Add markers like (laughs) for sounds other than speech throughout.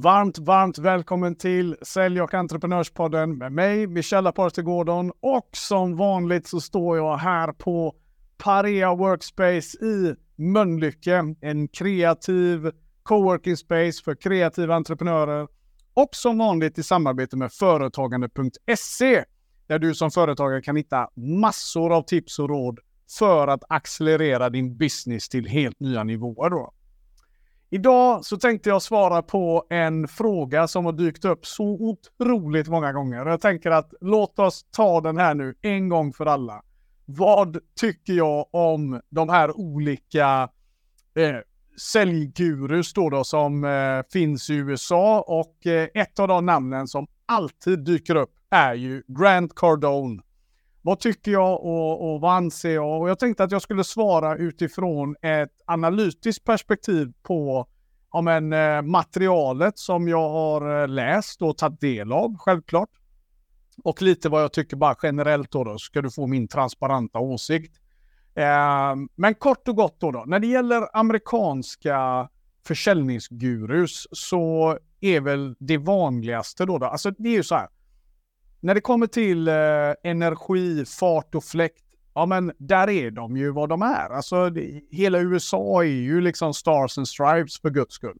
Varmt, varmt välkommen till Sälj och entreprenörspodden med mig, Michelle Aparte Gordon. Och som vanligt så står jag här på Parea Workspace i Mölnlycke. En kreativ coworking space för kreativa entreprenörer. Och som vanligt i samarbete med företagande.se där du som företagare kan hitta massor av tips och råd för att accelerera din business till helt nya nivåer. Då. Idag så tänkte jag svara på en fråga som har dykt upp så otroligt många gånger. Jag tänker att låt oss ta den här nu en gång för alla. Vad tycker jag om de här olika eh, säljgurus då, då som eh, finns i USA och eh, ett av de namnen som alltid dyker upp är ju Grant Cardone. Vad tycker jag och, och vad anser jag? Och jag tänkte att jag skulle svara utifrån ett analytiskt perspektiv på ja, men, eh, materialet som jag har eh, läst och tagit del av, självklart. Och lite vad jag tycker bara generellt då, då ska du få min transparenta åsikt. Eh, men kort och gott då, då, när det gäller amerikanska försäljningsgurus så är väl det vanligaste då, då alltså det är ju så här, när det kommer till eh, energi, fart och fläkt, ja men där är de ju vad de är. Alltså det, hela USA är ju liksom stars and stripes för guds skull.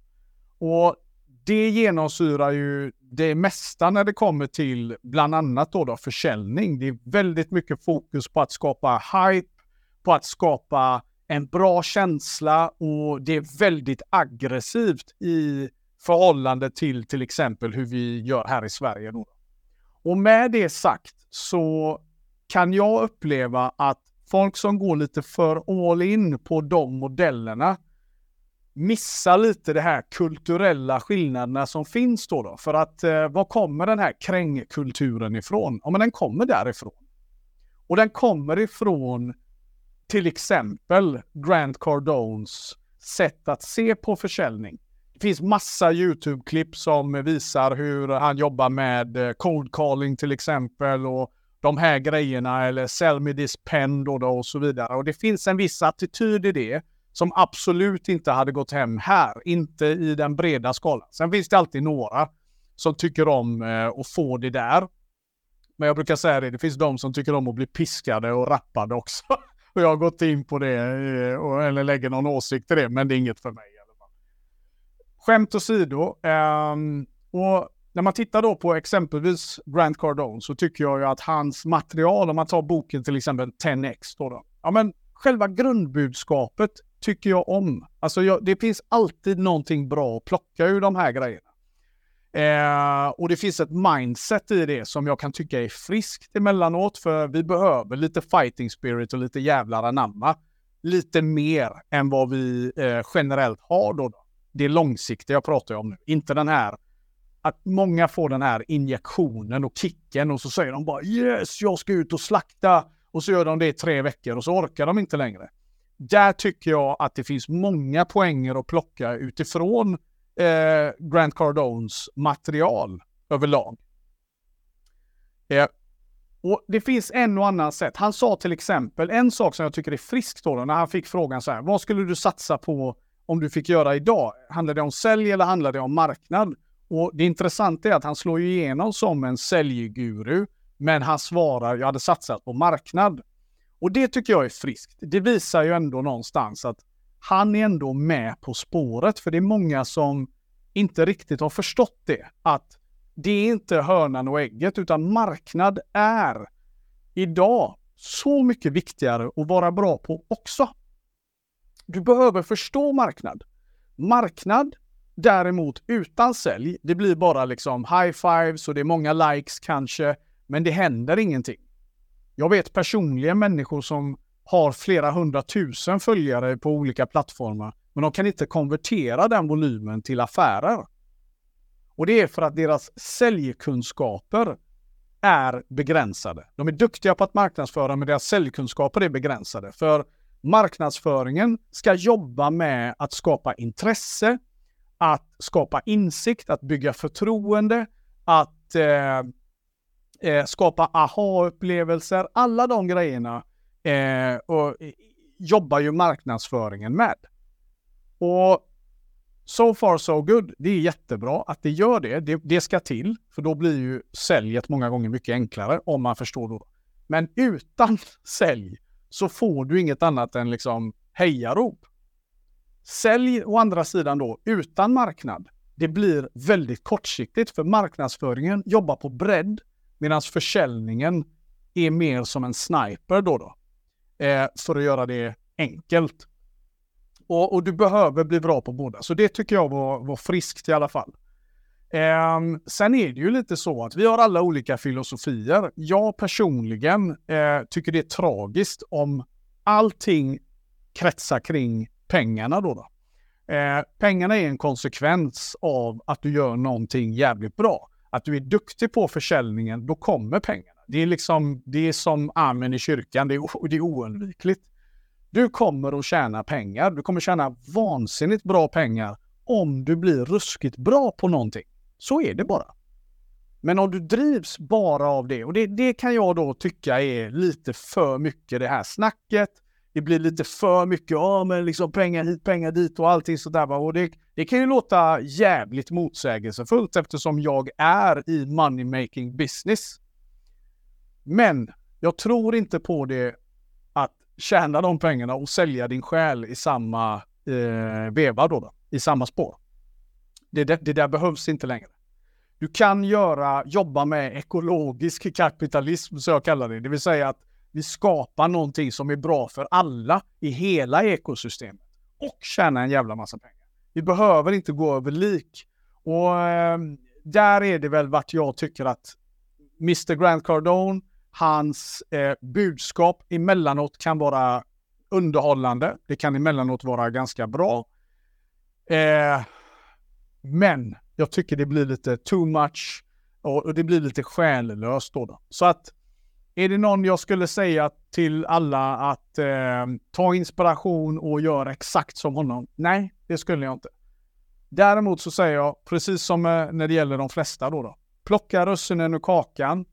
Och det genomsyrar ju det mesta när det kommer till bland annat då, då försäljning. Det är väldigt mycket fokus på att skapa hype, på att skapa en bra känsla och det är väldigt aggressivt i förhållande till till exempel hur vi gör här i Sverige. Då. Och med det sagt så kan jag uppleva att folk som går lite för all in på de modellerna missar lite de här kulturella skillnaderna som finns då. då. För att eh, var kommer den här krängkulturen ifrån? Ja, men den kommer därifrån. Och den kommer ifrån till exempel Grant Cardones sätt att se på försäljning. Det finns massa YouTube-klipp som visar hur han jobbar med eh, cold calling till exempel och de här grejerna eller sell me this pen då, då och så vidare. Och det finns en viss attityd i det som absolut inte hade gått hem här, inte i den breda skalan. Sen finns det alltid några som tycker om eh, att få det där. Men jag brukar säga det, det finns de som tycker om att bli piskade och rappade också. (laughs) och jag har gått in på det, eh, eller lägger någon åsikt i det, men det är inget för mig. Skämt åsido. Um, och när man tittar då på exempelvis Grant Cardone så tycker jag ju att hans material, om man tar boken till exempel 10X, då, då ja men själva grundbudskapet tycker jag om. Alltså jag, det finns alltid någonting bra att plocka ur de här grejerna. Eh, och det finns ett mindset i det som jag kan tycka är friskt emellanåt, för vi behöver lite fighting spirit och lite jävlar anamma. Lite mer än vad vi eh, generellt har då. då det långsiktiga jag pratar om nu. Inte den här att många får den här injektionen och kicken och så säger de bara yes, jag ska ut och slakta och så gör de det i tre veckor och så orkar de inte längre. Där tycker jag att det finns många poänger att plocka utifrån eh, Grant Cardones material överlag. Eh, och det finns en och annan sätt. Han sa till exempel en sak som jag tycker är friskt då, när han fick frågan så här, vad skulle du satsa på om du fick göra idag? Handlar det om sälj eller handlar det om marknad? Och det intressanta är att han slår ju igenom som en säljguru, men han svarar jag hade satsat på marknad. Och det tycker jag är friskt. Det visar ju ändå någonstans att han är ändå med på spåret, för det är många som inte riktigt har förstått det. Att det är inte hönan och ägget, utan marknad är idag så mycket viktigare att vara bra på också. Du behöver förstå marknad. Marknad däremot utan sälj, det blir bara liksom high fives och det är många likes kanske, men det händer ingenting. Jag vet personligen människor som har flera hundratusen följare på olika plattformar, men de kan inte konvertera den volymen till affärer. Och det är för att deras säljkunskaper är begränsade. De är duktiga på att marknadsföra, men deras säljkunskaper är begränsade. För marknadsföringen ska jobba med att skapa intresse, att skapa insikt, att bygga förtroende, att eh, eh, skapa aha-upplevelser. Alla de grejerna eh, och, eh, jobbar ju marknadsföringen med. Och so far so good. Det är jättebra att det gör det. det. Det ska till, för då blir ju säljet många gånger mycket enklare om man förstår då. Men utan (laughs) sälj så får du inget annat än liksom hejarop. Sälj å andra sidan då utan marknad. Det blir väldigt kortsiktigt för marknadsföringen jobbar på bredd medan försäljningen är mer som en sniper då. då eh, för att göra det enkelt. Och, och, du behöver bli bra på båda. Så det tycker jag var, var friskt i alla fall. Eh, sen är det ju lite så att vi har alla olika filosofier. Jag personligen eh, tycker det är tragiskt om allting kretsar kring pengarna då. då. Eh, pengarna är en konsekvens av att du gör någonting jävligt bra. Att du är duktig på försäljningen, då kommer pengarna. Det är liksom, det är som armen i kyrkan, det är, det är oundvikligt. Du kommer att tjäna pengar, du kommer tjäna vansinnigt bra pengar om du blir ruskigt bra på någonting. Så är det bara. Men om du drivs bara av det, och det, det kan jag då tycka är lite för mycket det här snacket, det blir lite för mycket, ja men liksom pengar hit, pengar dit och allting sådär. Och det, det kan ju låta jävligt motsägelsefullt eftersom jag är i money making business. Men jag tror inte på det att tjäna de pengarna och sälja din själ i samma eh, veva då, då, i samma spår. Det, det, det där behövs inte längre. Du kan göra, jobba med ekologisk kapitalism, så jag kallar det. Det vill säga att vi skapar någonting som är bra för alla i hela ekosystemet och tjäna en jävla massa pengar. Vi behöver inte gå över lik. Och eh, där är det väl vart jag tycker att Mr Grant Cardone, hans eh, budskap emellanåt kan vara underhållande. Det kan emellanåt vara ganska bra. Eh, men jag tycker det blir lite too much och, och det blir lite själlöst då, då. Så att är det någon jag skulle säga till alla att eh, ta inspiration och göra exakt som honom? Nej, det skulle jag inte. Däremot så säger jag, precis som eh, när det gäller de flesta då, då plocka russinen ur kakan,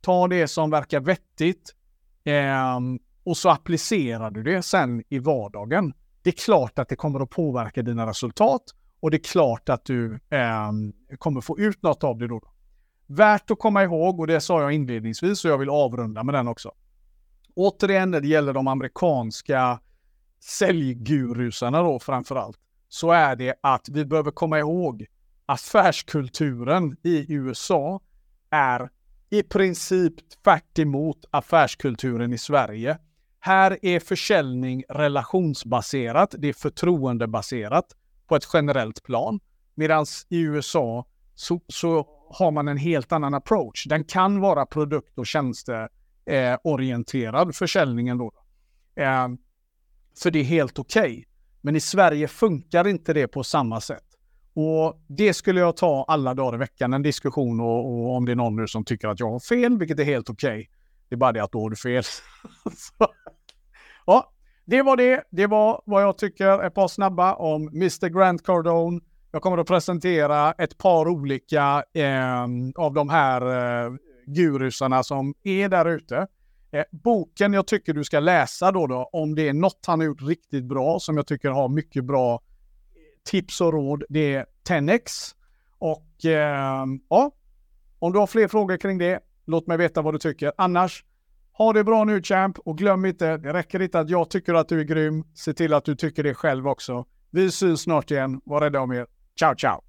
ta det som verkar vettigt eh, och så applicerar du det sen i vardagen. Det är klart att det kommer att påverka dina resultat och det är klart att du eh, kommer få ut något av det då. Värt att komma ihåg, och det sa jag inledningsvis, och jag vill avrunda med den också. Återigen när det gäller de amerikanska säljgurusarna då framför allt, så är det att vi behöver komma ihåg affärskulturen i USA är i princip tvärt affärskulturen i Sverige. Här är försäljning relationsbaserat, det är förtroendebaserat på ett generellt plan. Medan i USA så, så har man en helt annan approach. Den kan vara produkt och tjänsteorienterad, eh, försäljningen då. Eh, för det är helt okej. Okay. Men i Sverige funkar inte det på samma sätt. Och det skulle jag ta alla dagar i veckan, en diskussion och, och om det är någon nu som tycker att jag har fel, vilket är helt okej. Okay. Det är bara det att då har du fel. (laughs) ja, det var det. Det var vad jag tycker, ett par snabba om Mr Grant Cardone. Jag kommer att presentera ett par olika eh, av de här eh, gurusarna som är där ute. Eh, boken jag tycker du ska läsa då, då, om det är något han har gjort riktigt bra, som jag tycker har mycket bra eh, tips och råd, det är 10x. Och eh, ja, om du har fler frågor kring det, låt mig veta vad du tycker. Annars, ha det bra nu champ och glöm inte, det räcker inte att jag tycker att du är grym, se till att du tycker det själv också. Vi syns snart igen, var rädda om er. Ciao, ciao!